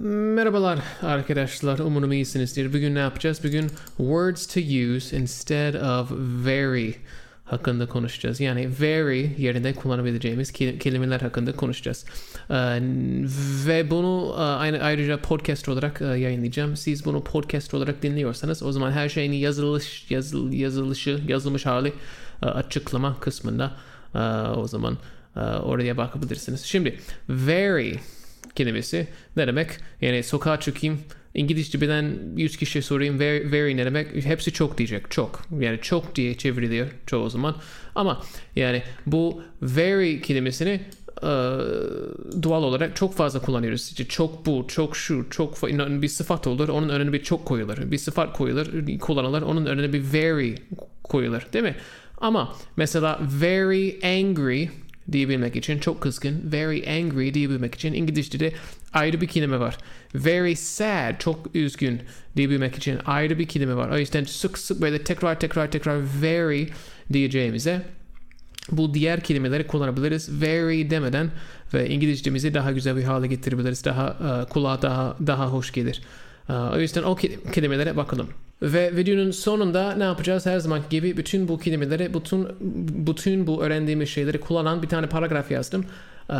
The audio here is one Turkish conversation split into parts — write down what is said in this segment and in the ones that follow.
Merhabalar arkadaşlar. Umarım iyisinizdir. Bugün ne yapacağız? Bugün words to use instead of very hakkında konuşacağız. Yani very yerine kullanabileceğimiz kelimeler hakkında konuşacağız. Ee, ve bunu e, aynı ayrıca podcast olarak e, yayınlayacağım. Siz bunu podcast olarak dinliyorsanız o zaman her şeyin yazılış yazıl, yazılışı yazılmış hali e, açıklama kısmında o zaman oraya bakabilirsiniz. Şimdi very kelimesi ne demek? Yani sokağa çıkayım İngilizce bilen 100 kişiye sorayım very, very ne demek? Hepsi çok diyecek. Çok. Yani çok diye çevriliyor çoğu zaman. Ama yani bu very kelimesini doğal olarak çok fazla kullanıyoruz. İşte çok bu, çok şu, çok bir sıfat olur. Onun önüne bir çok koyulur. Bir sıfat koyulur, kullanılır. Onun önüne bir very koyulur. Değil mi? Ama mesela very angry diyebilmek için çok kızgın, very angry diyebilmek için İngilizce'de ayrı bir kelime var. Very sad, çok üzgün diyebilmek için ayrı bir kelime var. O yüzden sık sık böyle tekrar tekrar tekrar very diyeceğimize bu diğer kelimeleri kullanabiliriz. Very demeden ve İngilizcemizi daha güzel bir hale getirebiliriz. Daha uh, kulağa daha daha hoş gelir. Uh, o yüzden o kelimelere bakalım. Ve videonun sonunda ne yapacağız? Her zaman gibi bütün bu kelimeleri, bütün, bütün bu öğrendiğimiz şeyleri kullanan bir tane paragraf yazdım. Ee,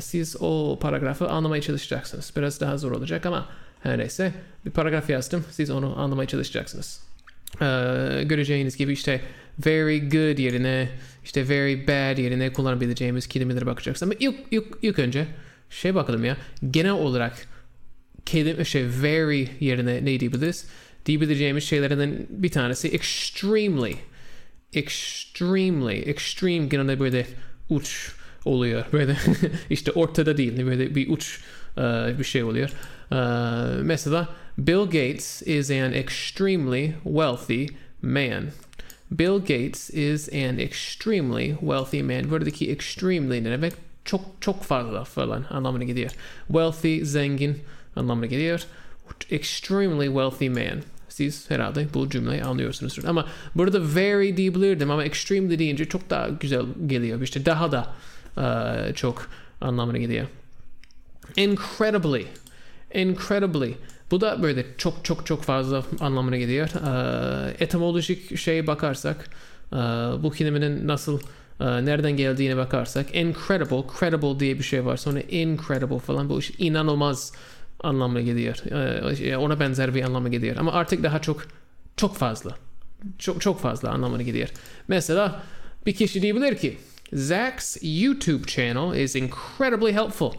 siz o paragrafı anlamaya çalışacaksınız. Biraz daha zor olacak ama her neyse bir paragraf yazdım. Siz onu anlamaya çalışacaksınız. Ee, göreceğiniz gibi işte very good yerine işte very bad yerine kullanabileceğimiz kelimelere bakacaksınız. Ama ilk, ilk, ilk önce şey bakalım ya genel olarak kelime şey very yerine ne diyebiliriz? Diyebileceğimiz şeylerden bir tanesi extremely. Extremely. Extreme genelde böyle uç oluyor. Böyle işte ortada değil. Böyle bir uç uh, bir şey oluyor. Uh, mesela Bill Gates is an extremely wealthy man. Bill Gates is an extremely wealthy man. Buradaki extremely ne demek? Çok çok fazla falan anlamına geliyor. Wealthy, zengin anlamına geliyor. Extremely wealthy man. Siz herhalde bu cümleyi anlıyorsunuzdur. Ama burada very diyebilirdim ama extremely deyince çok daha güzel geliyor. İşte daha da uh, çok anlamına geliyor. Incredibly. Incredibly. Bu da böyle çok çok çok fazla anlamına geliyor. Uh, etimolojik şeye bakarsak uh, bu kelimenin nasıl nereden geldiğine bakarsak incredible, credible diye bir şey var. Sonra incredible falan bu iş inanılmaz anlamına geliyor. Ee, ona benzer bir anlamı geliyor. Ama artık daha çok çok fazla. Çok çok fazla anlamına geliyor. Mesela bir kişi diyebilir ki Zach's YouTube channel is incredibly helpful.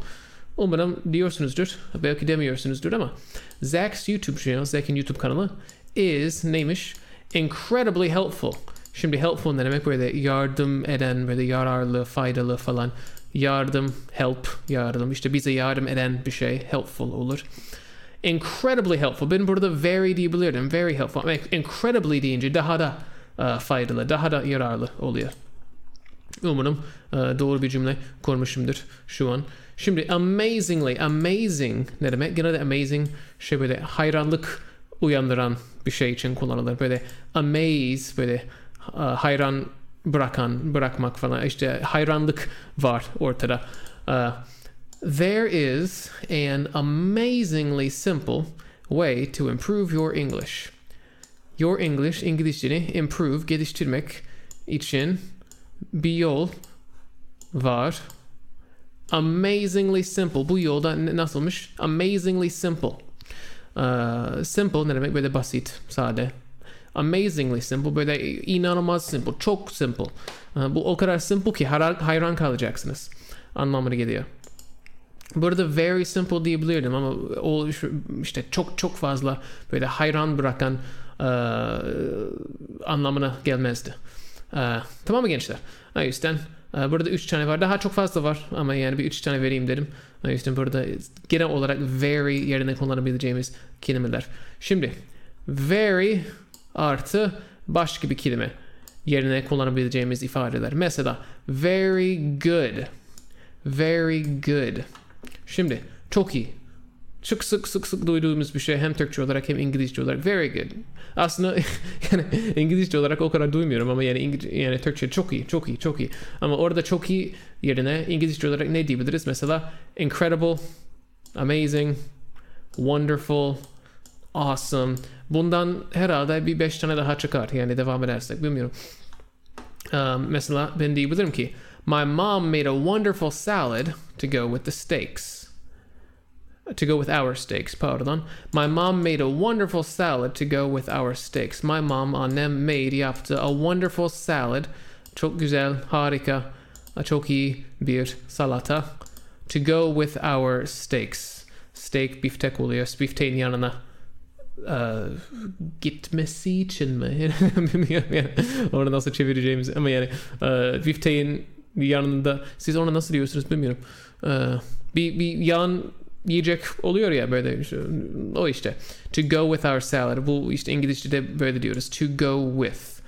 Umarım diyorsunuzdur. Belki demiyorsunuzdur ama Zach's YouTube channel, Zach'in YouTube kanalı is neymiş? Incredibly helpful. Şimdi helpful ne demek? Böyle yardım eden, böyle yararlı, faydalı falan yardım, help, yardım. İşte bize yardım eden bir şey helpful olur. Incredibly helpful. Ben burada very diyebilirdim. Very helpful. İncredibly deyince daha da uh, faydalı, daha da yararlı oluyor. Umarım uh, doğru bir cümle kurmuşumdur şu an. Şimdi amazingly, amazing ne demek? Genelde amazing şey böyle hayranlık uyandıran bir şey için kullanılır. Böyle amaze böyle uh, hayran bırakan, bırakmak falan işte hayranlık var ortada. Uh, there is an amazingly simple way to improve your English. Your English, İngilizceni improve, geliştirmek için bir yol var. Amazingly simple. Bu yolda nasılmış? Amazingly simple. Uh, simple ne demek? Böyle basit, sade amazingly simple böyle inanılmaz simple çok simple bu o kadar simple ki hayran kalacaksınız anlamına geliyor Burada very simple diyebilirdim ama o işte çok çok fazla böyle hayran bırakan uh, anlamına gelmezdi. Uh, tamam mı gençler? O yüzden uh, burada üç tane var. Daha çok fazla var ama yani bir üç tane vereyim dedim. O yüzden burada genel olarak very yerine kullanabileceğimiz kelimeler. Şimdi very artı başka bir kelime yerine kullanabileceğimiz ifadeler. Mesela very good. Very good. Şimdi çok iyi. Çok sık sık sık duyduğumuz bir şey hem Türkçe olarak hem İngilizce olarak very good. Aslında yani İngilizce olarak o kadar duymuyorum ama yani İngilizce, yani Türkçe çok iyi, çok iyi, çok iyi. Ama orada çok iyi yerine İngilizce olarak ne diyebiliriz? Mesela incredible, amazing, wonderful, awesome. Bundan herhalde bir beş tane daha çıkar yani devam edersek bilmiyorum. Um, mesela ben diyebilirim ki My mom made a wonderful salad to go with the steaks. To go with our steaks, pardon. My mom made a wonderful salad to go with our steaks. My mom, annem made yaptı a wonderful salad. Çok güzel, harika, çok iyi bir salata. To go with our steaks. Steak biftek oluyor. Bifteğin yanına uh, gitmesi için mi? Yani. Onu nasıl çevireceğimiz ama yani uh, bifteğin yanında siz onu nasıl diyorsunuz bilmiyorum. Uh, bir, bir yan yiyecek oluyor ya böyle işte, o işte. To go with our salad. Bu işte İngilizce'de böyle diyoruz. To go with.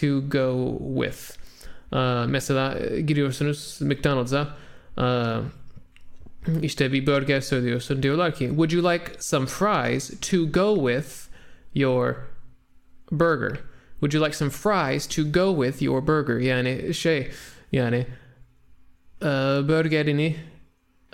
To go with. Uh, mesela giriyorsunuz McDonald's'a uh, işte bir burger söylüyorsun. Diyorlar ki would you like some fries to go with your burger? Would you like some fries to go with your burger? Yani şey yani uh, burgerini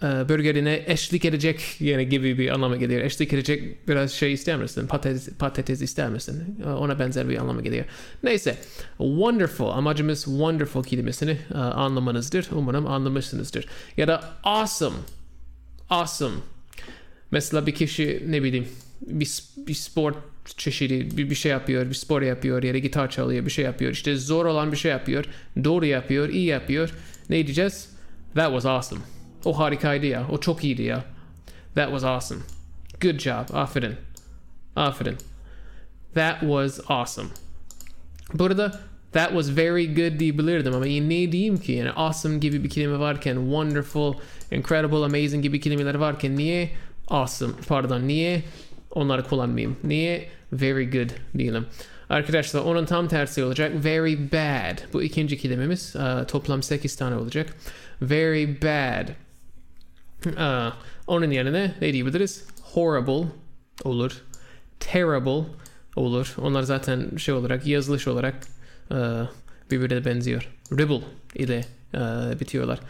uh, burgerine eşlik edecek yani gibi bir anlama geliyor. Eşlik edecek biraz şey ister misin? Patates, patates ister misin? Ona benzer bir anlama geliyor. Neyse. Wonderful. Amacımız wonderful kelimesini uh, anlamanızdır. Umarım anlamışsınızdır. Ya da awesome. Awesome. Mesela bir kişi ne bileyim bir, bir spor çeşidi bir, bir şey yapıyor, bir spor yapıyor ya da gitar çalıyor, bir şey yapıyor. İşte zor olan bir şey yapıyor, doğru yapıyor, iyi yapıyor. Ne diyeceğiz? That was awesome. O harikaydı ya, o çok iyiydi ya. That was awesome. Good job, aferin. Aferin. That was awesome. Burada that was very good diyebilirdim ama ne diyeyim ki? Yani awesome gibi bir kelime varken, wonderful, incredible, amazing gibi kelimeler varken niye awesome, pardon niye onları kullanmayayım? Niye very good diyelim? Arkadaşlar onun tam tersi olacak. Very bad. Bu ikinci kelimemiz. Uh, toplam 8 tane olacak. Very bad. Uh, onun yerine ne diyebiliriz? Horrible olur. Terrible olur. Onlar zaten şey olarak yazılış olarak birbirine benziyor. Ribble ile uh, bitiyorlar.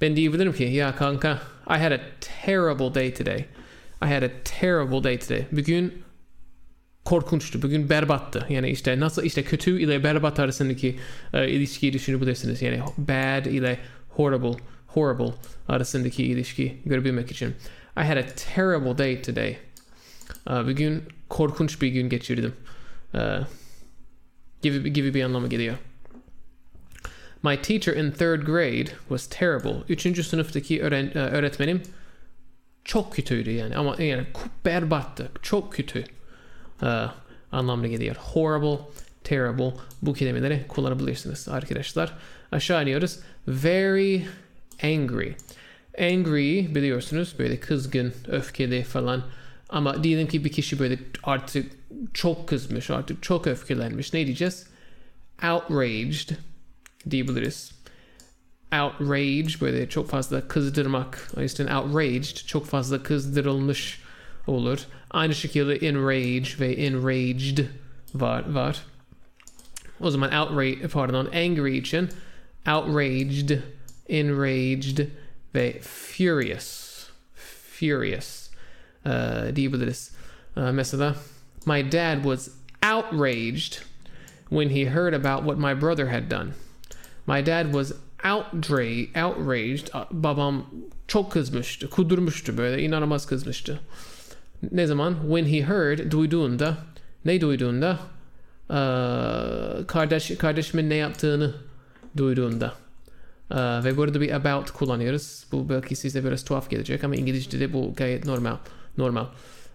Ben diyebilirim ki ya kanka I had a terrible day today. I had a terrible day today. Bugün korkunçtu. Bugün berbattı. Yani işte nasıl işte kötü ile berbat arasındaki uh, ilişkiyi düşünebilirsiniz. Yani bad ile horrible, horrible arasındaki ilişki görebilmek için. I had a terrible day today. Uh, bugün korkunç bir gün geçirdim. Uh, gibi, gibi bir anlama geliyor. My teacher in third grade was terrible. Üçüncü sınıftaki öğren, uh, öğretmenim çok kötüydü yani ama yani berbattı. Çok kötü uh, anlamına geliyor. Horrible, terrible bu kelimeleri kullanabilirsiniz arkadaşlar. Aşağı iniyoruz. Very angry. Angry biliyorsunuz böyle kızgın, öfkeli falan. Ama diyelim ki bir kişi böyle artık çok kızmış, artık çok öfkelenmiş. Ne diyeceğiz? Outraged diyebiliriz. Outrage böyle çok fazla kızdırmak. O yüzden outraged çok fazla kızdırılmış olur. Aynı şekilde enrage ve enraged var. var. O zaman outrage, pardon, angry için outraged, enraged ve furious. Furious uh, diyebiliriz. Uh, mesela, my dad was outraged when he heard about what my brother had done. My dad was outra outraged. Babam çok kızmıştı, kudurmuştu böyle, inanılmaz kızmıştı. Ne zaman? When he heard, duyduğunda, ne duyduğunda? Uh, kardeş, kardeşimin ne yaptığını duyduğunda. Uh, ve burada bir about kullanıyoruz. Bu belki size biraz tuhaf gelecek ama İngilizce'de bu gayet normal. Normal.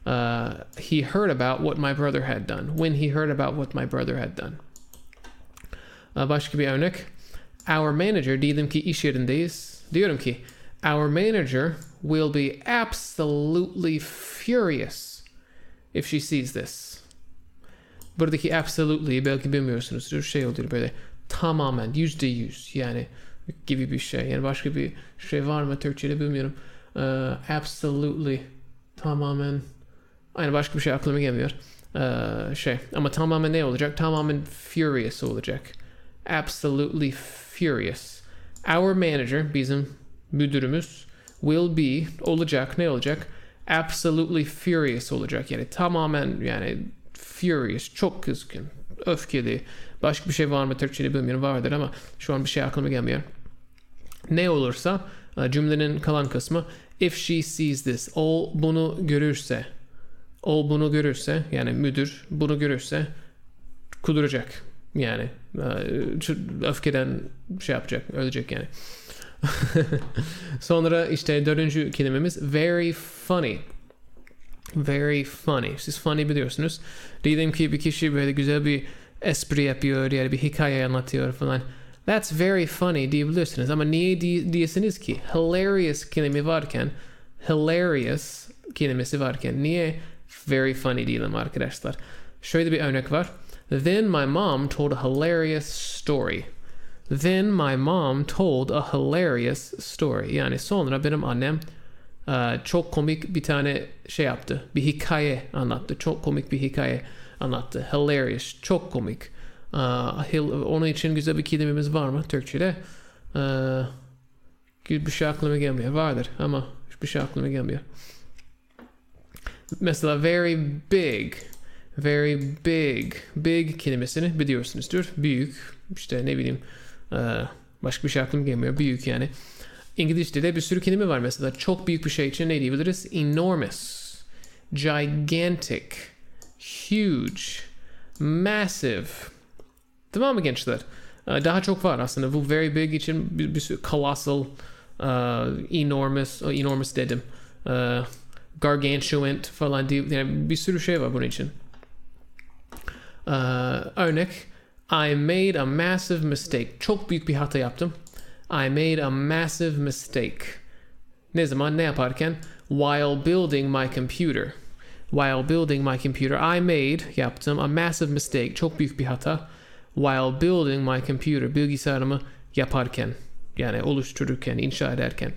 Uh, he heard about what my brother had done. When he heard about what my brother had done. Uh, başka bir örnek. Our manager, diyelim ki iş yerindeyiz. Ki, our manager will be absolutely furious if she sees this. Buradaki absolutely belki bilmiyorsunuzdur. Şey oluyor böyle tamamen yüzde yüz yani gibi bir şey. Yani başka bir şey var mı Türkçe'de bilmiyorum. Uh, absolutely tamamen aynı başka bir şey aklıma gelmiyor. Uh, şey ama tamamen ne olacak? Tamamen furious olacak. Absolutely furious. Our manager bizim müdürümüz will be olacak ne olacak? absolutely furious olacak. Yani tamamen yani furious, çok kızgın, öfkeli. Başka bir şey var mı Türkçe'de bilmiyorum vardır ama şu an bir şey aklıma gelmiyor. Ne olursa e, cümlenin kalan kısmı if she sees this, o bunu görürse, o bunu görürse yani müdür bunu görürse kuduracak. Yani e, öfkeden şey yapacak, ölecek yani. Sonra işte dördüncü kelimemiz very funny. Very funny. Siz funny biliyorsunuz. Diyelim ki bir kişi böyle güzel bir espri yapıyor yani bir hikaye anlatıyor falan. That's very funny diyebilirsiniz ama niye di- diyesiniz ki hilarious kelime varken hilarious kelimesi varken niye very funny diyelim arkadaşlar. Şöyle bir örnek var. Then my mom told a hilarious story. Then my mom told a hilarious story. Yani sonra benim annem uh, çok komik bir tane şey yaptı. Bir hikaye anlattı. Çok komik bir hikaye anlattı. Hilarious. Çok komik. Uh, onun için güzel bir kelimemiz var mı Türkçe'de? Uh, bir şey aklıma gelmiyor. Vardır ama hiçbir şey aklıma gelmiyor. Mesela very big. Very big. Big kelimesini biliyorsunuzdur. Büyük. İşte ne bileyim başka bir şey aklıma gelmiyor. Büyük yani. İngilizce'de bir sürü kelime var mesela. Çok büyük bir şey için ne diyebiliriz? Enormous. Gigantic. Huge. Massive. Tamam mı gençler? Daha çok var aslında. Bu very big için bir, bir sürü colossal, uh, enormous, enormous dedim. Gargantuan falan diye yani bir sürü şey var bunun için. Uh, örnek I made a massive mistake. Çok büyük bir hata yaptım. I made a massive mistake. Ne zaman ne yaparken? While building my computer. While building my computer, I made yaptım a massive mistake. Çok büyük bir hata. While building my computer. Bilgisayarımı yaparken. Yani oluştururken, inşa ederken.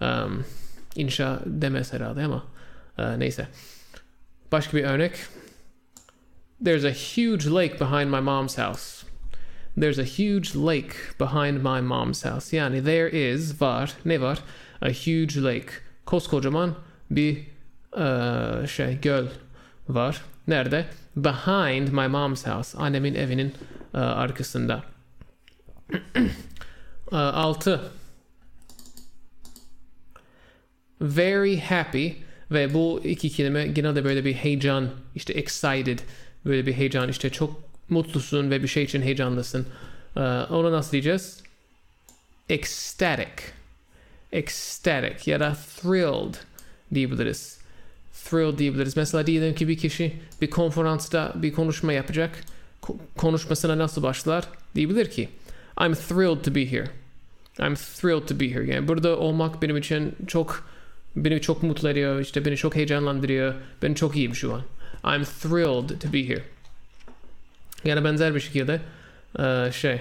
Um, inşa demez herhalde ama uh, neyse. Başka bir örnek. There's a huge lake behind my mom's house. There's a huge lake behind my mom's house. Yani there is var ne var? A huge lake. Koskocaman bir uh, şey göl var. Nerede? Behind my mom's house. Annemin evinin uh, arkasında. uh, altı. Very happy ve bu iki kelime genelde böyle bir heyecan işte excited böyle bir heyecan işte çok mutlusun ve bir şey için heyecanlısın. Ee, onu nasıl diyeceğiz? Ecstatic. Ecstatic ya da thrilled diyebiliriz. Thrilled diyebiliriz. Mesela diyelim ki bir kişi bir konferansta bir konuşma yapacak. konuşmasına nasıl başlar? Diyebilir ki I'm thrilled to be here. I'm thrilled to be here. Yani burada olmak benim için çok beni çok mutlu ediyor. İşte beni çok heyecanlandırıyor. Ben çok iyiyim şu an. I'm thrilled to be here. Yani benzer bir şekilde şey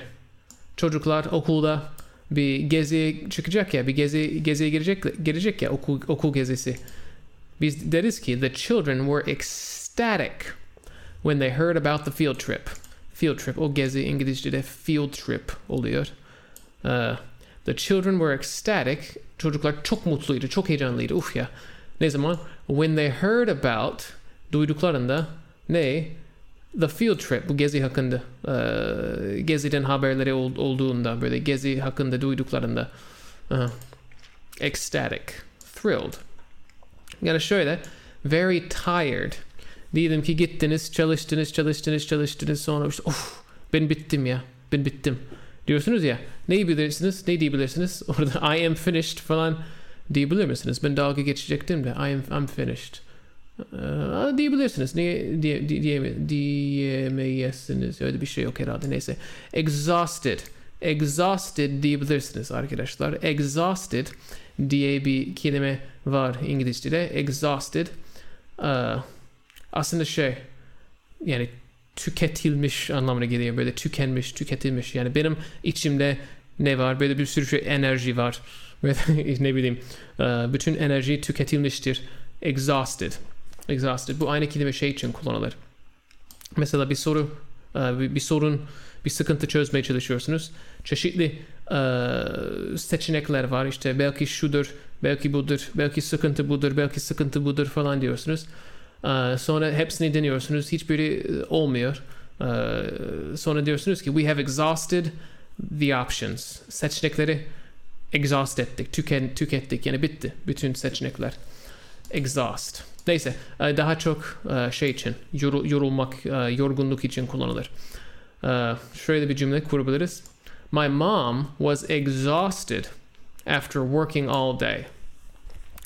çocuklar okulda bir geziye çıkacak ya bir gezi geziye girecek girecek ya okul okul gezisi. Biz deriz ki the children were ecstatic when they heard about the field trip. Field trip o gezi İngilizce'de field trip oluyor. Uh, the children were ecstatic. Çocuklar çok mutluydu, çok heyecanlıydı. Uf ya. Ne zaman? When they heard about duyduklarında ne? The Field Trip bu gezi hakkında e, geziden haberleri ol, olduğunda böyle gezi hakkında duyduklarında uh, ecstatic, thrilled. Yani şöyle very tired. Diyelim ki gittiniz, çalıştınız, çalıştınız, çalıştınız sonra işte of ben bittim ya, ben bittim diyorsunuz ya. Ne bilirsiniz, ne diyebilirsiniz? Orada I am finished falan diyebilir misiniz? Ben dalga geçecektim de I am I'm finished. Ee, diyebilirsiniz. Niye diye, diye, diyemeyesiniz? Öyle bir şey yok herhalde. Neyse. Exhausted. Exhausted diyebilirsiniz arkadaşlar. Exhausted diye bir kelime var İngilizce'de. Exhausted. Ee, aslında şey yani tüketilmiş anlamına geliyor. Böyle tükenmiş, tüketilmiş. Yani benim içimde ne var? Böyle bir sürü şey enerji var. ne bileyim. E, bütün enerji tüketilmiştir. Exhausted exhausted. Bu aynı kelime şey için kullanılır. Mesela bir soru, e, bir sorun bir sıkıntı çözmeye çalışıyorsunuz. Çeşitli e, seçenekler var. İşte belki şudur, belki budur, belki sıkıntı budur, belki sıkıntı budur falan diyorsunuz. E, sonra hepsini deniyorsunuz. Hiçbiri e, olmuyor. E, sonra diyorsunuz ki we have exhausted the options. Seçenekleri exhaust ettik, tüken, tükettik. Yani bitti bütün seçenekler. Exhaust. Neyse e, daha çok e, şey için yoru- yorulmak, yorgunluk için kullanılır. Şöyle bir cümle kurabiliriz. My mom was exhausted after working all day.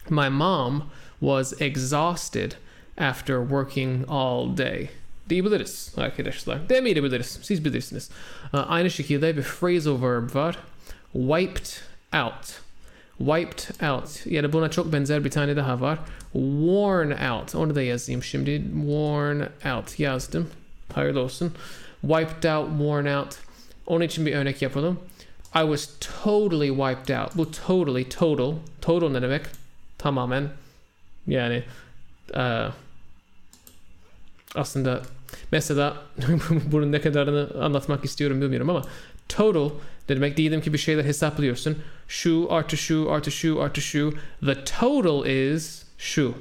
My mom was exhausted after working all day. Diyebiliriz arkadaşlar. Demeyebiliriz. Siz bilirsiniz. E, Aynı şekilde bir phrasal verb var. Wiped out. Wiped out. Yani buna çok benzer bir tane daha var. Worn out. Onu da yazayım şimdi. Worn out yazdım. Hayırlı olsun. Wiped out, worn out. Onun için bir örnek yapalım. I was totally wiped out. Bu totally, total. Total ne demek? Tamamen. Yani eee, aslında mesela bunun ne kadarını anlatmak istiyorum bilmiyorum ama total demek diyelim ki bir şeyler hesaplıyorsun. Şu artı şu artı şu artı şu. The total is şu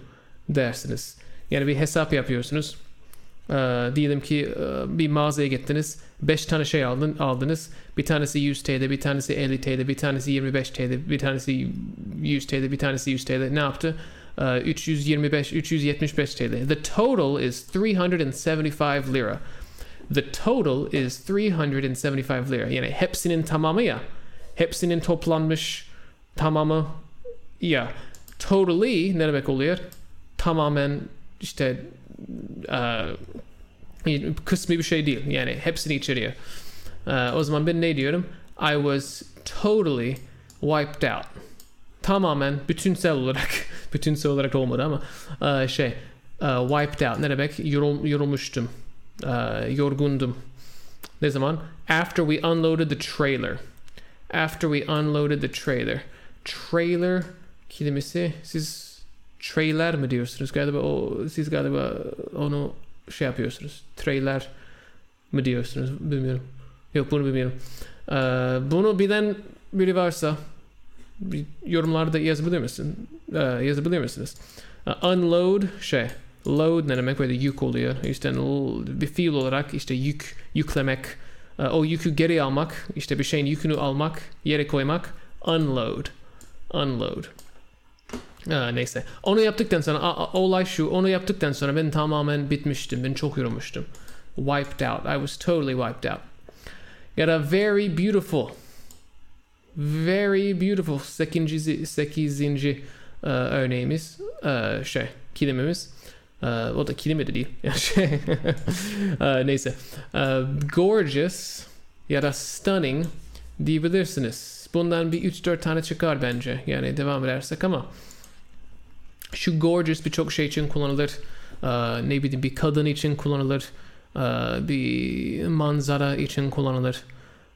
dersiniz. Yani bir hesap yapıyorsunuz. Ee, diyelim ki e, bir mağazaya gittiniz. 5 tane şey aldın, aldınız. Bir tanesi 100 TL, bir tanesi 50 TL, bir tanesi 25 TL, bir tanesi 100 TL, bir tanesi 100 TL. Ne yaptı? Ee, 325, 375 TL. The total is 375 lira. The total is 375 lira. Yani hepsinin tamamı ya. Hepsinin toplanmış tamamı ya. Totally ne demek oluyor? Tamamen işte e, kısmi bir şey değil. Yani hepsini içeriyor. E, o zaman ben ne diyorum? I was totally wiped out. Tamamen bütünsel olarak bütünsel olarak olmadı ama e, şey e, wiped out ne demek? Yorul, yorulmuştum. E, yorgundum. Ne zaman? After we unloaded the trailer. After we unloaded the trailer. Trailer kelimesi siz trailer mi diyorsunuz galiba o siz galiba onu şey yapıyorsunuz trailer mi diyorsunuz bilmiyorum yok bunu bilmiyorum Ee, bunu bilen biri varsa yorumlarda yazabilir misin Ee, yazabilir misiniz Ee, unload şey load ne demek böyle yük oluyor işte bir fiil olarak işte yük yüklemek Ee, o yükü geri almak işte bir şeyin yükünü almak yere koymak unload unload Ha, neyse. Onu yaptıktan sonra a- a- olay şu. Onu yaptıktan sonra ben tamamen bitmiştim. Ben çok yorulmuştum. Wiped out. I was totally wiped out. Got a very beautiful. Very beautiful. Sekizinci, sekizinci e, örneğimiz. e, şey. Kelimemiz. E, o da kelime de değil. Şey. e, neyse. E, gorgeous ya da stunning diyebilirsiniz. Bundan bir 3-4 tane çıkar bence. Yani devam edersek ama şu gorgeous birçok şey için kullanılır. Ee, ne bileyim bir kadın için kullanılır. Ee, bir manzara için kullanılır.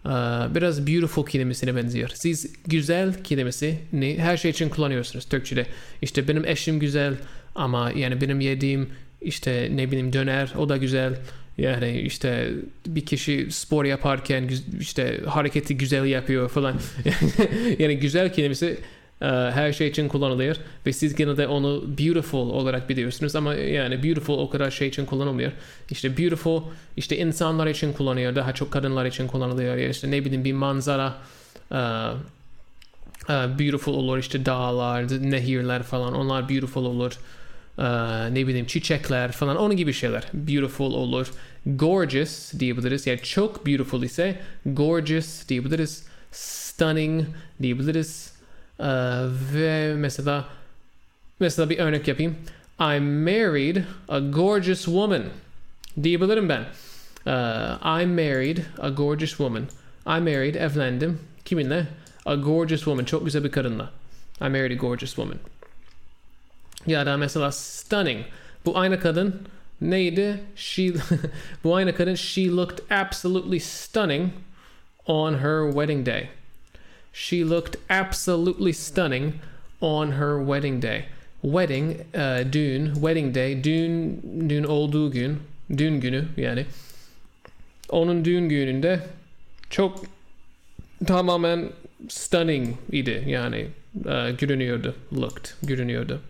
Ee, biraz beautiful kelimesine benziyor. Siz güzel kelimesini her şey için kullanıyorsunuz Türkçe'de. İşte benim eşim güzel ama yani benim yediğim işte ne bileyim döner o da güzel. Yani işte bir kişi spor yaparken işte hareketi güzel yapıyor falan. yani güzel kelimesi her şey için kullanılıyor ve siz genelde onu beautiful olarak biliyorsunuz ama yani beautiful o kadar şey için kullanılmıyor. İşte beautiful işte insanlar için kullanılıyor daha çok kadınlar için kullanılıyor ya işte ne bileyim bir manzara e, e, beautiful olur işte dağlar, nehirler falan onlar beautiful olur. E, ne bileyim çiçekler falan onun gibi şeyler beautiful olur. Gorgeous diyebiliriz yani çok beautiful ise gorgeous diyebiliriz. Stunning diyebiliriz. Ee, ve mesela mesela bir örnek yapayım. I married a gorgeous woman diyebilirim ben. Ee, I married a gorgeous woman. I married, evlendim. Kiminle? A gorgeous woman. Çok güzel bir kadınla. I married a gorgeous woman. Ya da mesela stunning. Bu aynı kadın neydi? She bu aynı kadın she looked absolutely stunning on her wedding day. She looked absolutely stunning on her wedding day. Wedding, e, düğün, wedding day, düğün, düğün olduğu gün, düğün günü yani. Onun düğün gününde çok tamamen stunning idi yani uh, görünüyordu looked görünüyordu.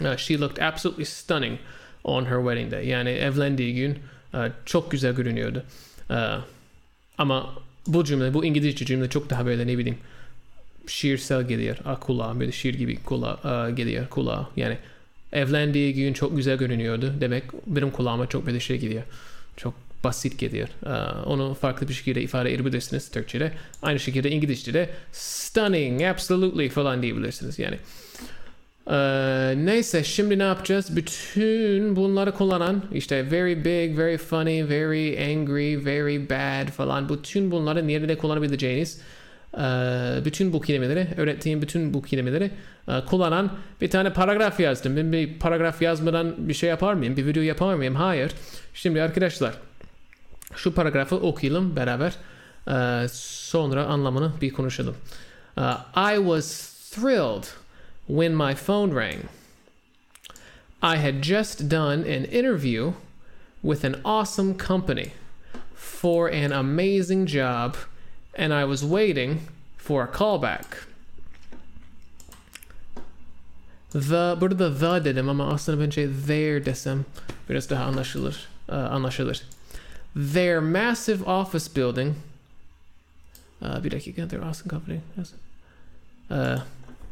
Uh, she looked absolutely stunning on her wedding day. Yani evlendiği gün uh, çok güzel görünüyordu. Uh, ama bu cümle, bu İngilizce cümle çok daha böyle ne bileyim şiirsel geliyor uh, kulağa. Böyle şiir gibi kulağa, uh, geliyor kulağa. Yani evlendiği gün çok güzel görünüyordu. Demek benim kulağıma çok böyle şey geliyor. Çok basit geliyor. Uh, onu farklı bir şekilde ifade edebilirsiniz Türkçe'de. Aynı şekilde İngilizce'de stunning, absolutely falan diyebilirsiniz. Yani ee, neyse şimdi ne yapacağız? Bütün bunları kullanan işte very big, very funny, very angry, very bad falan bütün bunları nerede kullanabileceğiniz e, bütün bu kelimeleri öğrettiğim bütün bu kelimeleri e, kullanan bir tane paragraf yazdım. Ben bir paragraf yazmadan bir şey yapar mıyım? Bir video yapar mıyım? Hayır. Şimdi arkadaşlar şu paragrafı okuyalım beraber. E, sonra anlamını bir konuşalım. I was thrilled when my phone rang. I had just done an interview with an awesome company for an amazing job, and I was waiting for a callback. The, burada the dedim ama aslında bence there desem biraz daha anlaşılır. Anlaşılır. Their massive office building. Uh, bir dakika, their awesome company. Uh,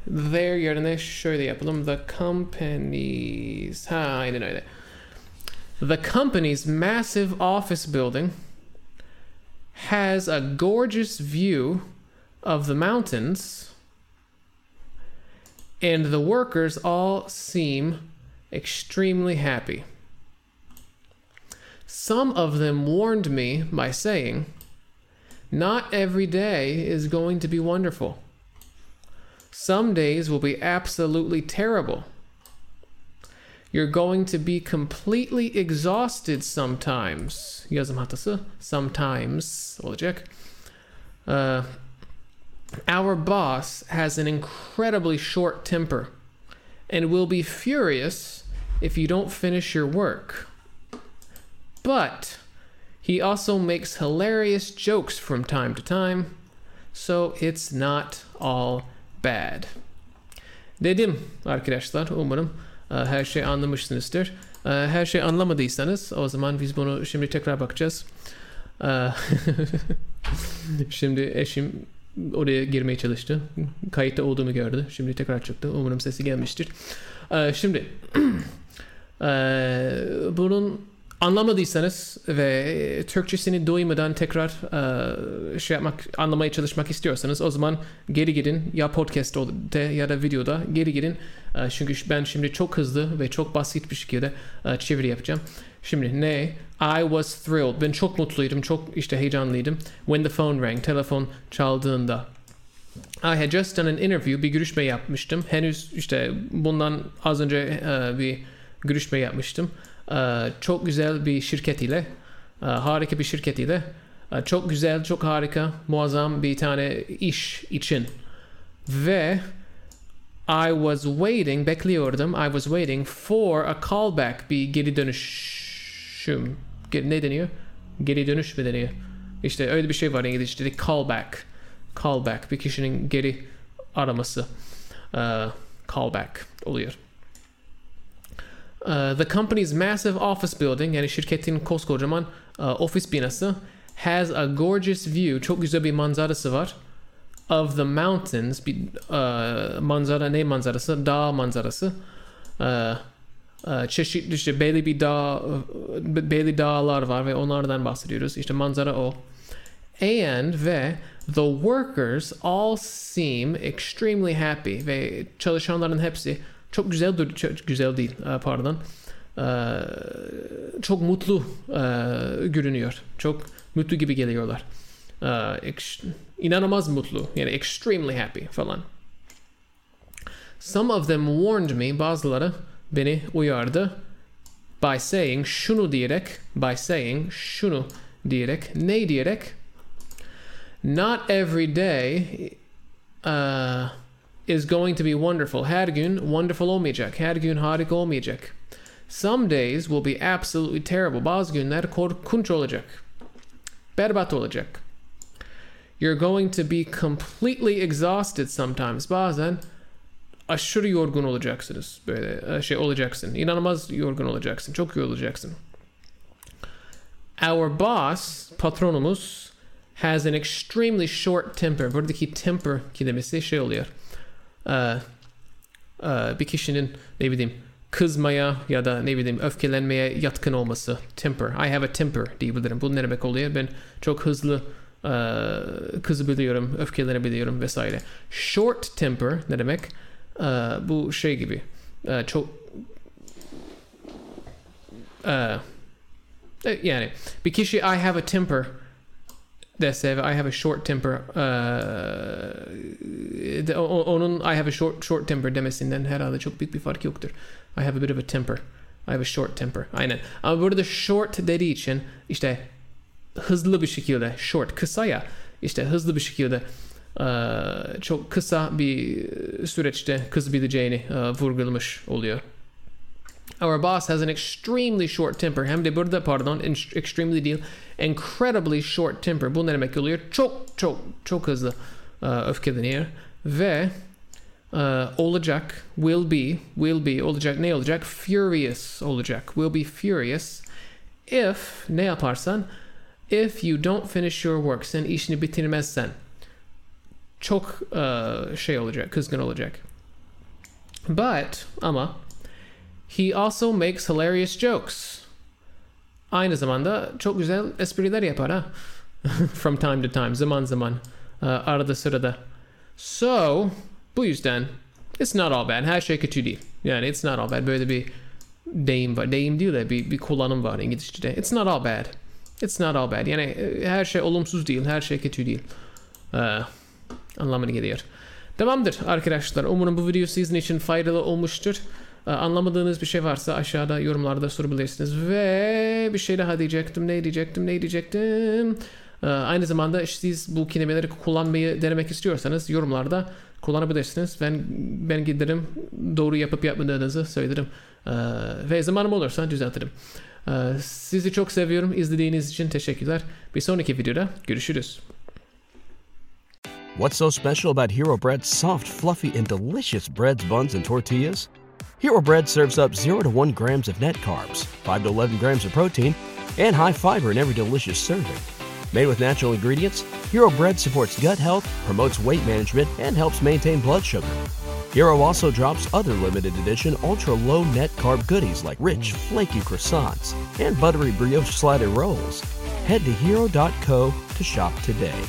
Their yerine şöyle yapalım. The company's... Ha aynen öyle. The company's massive office building has a gorgeous view of the mountains and the workers all seem extremely happy. Some of them warned me by saying, Not every day is going to be wonderful. Some days will be absolutely terrible. You're going to be completely exhausted sometimes. Sometimes. Uh, our boss has an incredibly short temper and will be furious if you don't finish your work. But he also makes hilarious jokes from time to time, so it's not all bad. Dedim arkadaşlar umarım e, her şey anlamışsınızdır. E, her şey anlamadıysanız o zaman biz bunu şimdi tekrar bakacağız. E, şimdi eşim oraya girmeye çalıştı. Kayıtta olduğumu gördü. Şimdi tekrar çıktı. Umarım sesi gelmiştir. Şimdi bunun anlamadıysanız ve Türkçesini duymadan tekrar e, şey yapmak, anlamaya çalışmak istiyorsanız o zaman geri gidin ya podcast'te ya da videoda geri gidin. E, çünkü ben şimdi çok hızlı ve çok basit bir şekilde e, çeviri yapacağım. Şimdi ne? I was thrilled. Ben çok mutluydum, çok işte heyecanlıydım. When the phone rang, telefon çaldığında. I had just done an interview, bir görüşme yapmıştım. Henüz işte bundan az önce uh, bir görüşme yapmıştım. Ee, çok güzel bir şirket ile e, harika bir şirket ile e, çok güzel, çok harika, muazzam bir tane iş için ve I was waiting, bekliyordum. I was waiting for a callback, bir geri dönüşüm. Ne deniyor? Geri dönüş mü deniyor? İşte öyle bir şey var İngilizce'de callback. Callback, bir kişinin geri araması. Uh, callback oluyor. Uh, the company's massive office building yani şirketin koskocaman uh, ofis binası has a gorgeous view. Çok güzel bir manzarası var. Of the mountains bir uh, manzara ne manzarası? Dağ manzarası. Uh, uh, çeşitli işte belli bir dağ belli dağlar var ve onlardan bahsediyoruz. İşte manzara o. And ve the workers all seem extremely happy ve çalışanların hepsi çok güzel dur çok güzel değil e, pardon. E, çok mutlu e, görünüyor. Çok mutlu gibi geliyorlar. İnanılmaz mutlu yani extremely happy falan. Some of them warned me bazıları beni uyardı by saying şunu diyerek by saying şunu diyerek ne diyerek? Not every day uh, is going to be wonderful. Her gün wonderful olmayacak. Her gün harika olmayacak. Some days will be absolutely terrible. Bazı günler korkunç olacak. Berbat olacak. You're going to be completely exhausted sometimes. Bazen aşırı yorgun olacaksınız. Böyle e, şey olacaksın. İnanılmaz yorgun olacaksın. Çok yorulacaksın. Our boss, patronumuz, has an extremely short temper. Buradaki temper kelimesi şey oluyor. Ee, e, bir kişinin ne bileyim kızmaya ya da ne bileyim öfkelenmeye yatkın olması. Temper. I have a temper diyebilirim. Bu ne demek oluyor? Ben çok hızlı e, kızabiliyorum, öfkelenebiliyorum vesaire. Short temper ne demek? E, bu şey gibi. E, çok e, e, yani bir kişi I have a temper dese ve I have a short temper e, o- onun I have a short short temper demesinden herhalde çok büyük bir fark yoktur. I have a bit of a temper. I have a short temper. Aynen. Ama burada short dediği için işte hızlı bir şekilde short kısa ya işte hızlı bir şekilde e, çok kısa bir süreçte kızabileceğini e, vurgulamış oluyor. Our boss has an extremely short temper. Hem de burada pardon extremely değil incredibly short temper. Bu ne demek oluyor? Çok çok çok hızlı e, öfkeleniyor ve e, olacak will be will be olacak ne olacak? Furious olacak. Will be furious if ne yaparsan if you don't finish your work sen işini bitirmezsen çok e, şey olacak kızgın olacak. But ama he also makes hilarious jokes. Aynı zamanda çok güzel espriler yapar ha. From time to time, zaman zaman, e, arada sırada. So, bu yüzden it's not all bad. Her şey kötü değil. Yani it's not all bad. Böyle bir deyim var. Deyim değil de bir, bir kullanım var İngilizce'de. It's not all bad. It's not all bad. Yani e, her şey olumsuz değil. Her şey kötü değil. Ee, anlamına geliyor. Tamamdır arkadaşlar. Umarım bu video sizin için faydalı olmuştur. Ee, Anlamadığınız bir şey varsa aşağıda yorumlarda sorabilirsiniz. Ve bir şey daha diyecektim. Ne diyecektim? Ne diyecektim? Ee, Aynı zamanda siz bu kelimeleri kullanmayı denemek istiyorsanız yorumlarda kullanabilirsiniz. Ben ben giderim doğru yapıp yapmadığınızı söylerim. Ee, ve zamanım olursa düzeltirim. Sizi çok seviyorum. İzlediğiniz için teşekkürler. Bir sonraki videoda görüşürüz. What's so special about Hero Bread's soft, fluffy, and delicious breads, buns, and tortillas? Hero Bread serves up 0 to 1 grams of net carbs, 5 to 11 grams of protein, and high fiber in every delicious serving. Made with natural ingredients, Hero Bread supports gut health, promotes weight management, and helps maintain blood sugar. Hero also drops other limited edition ultra low net carb goodies like rich, flaky croissants and buttery brioche slider rolls. Head to hero.co to shop today.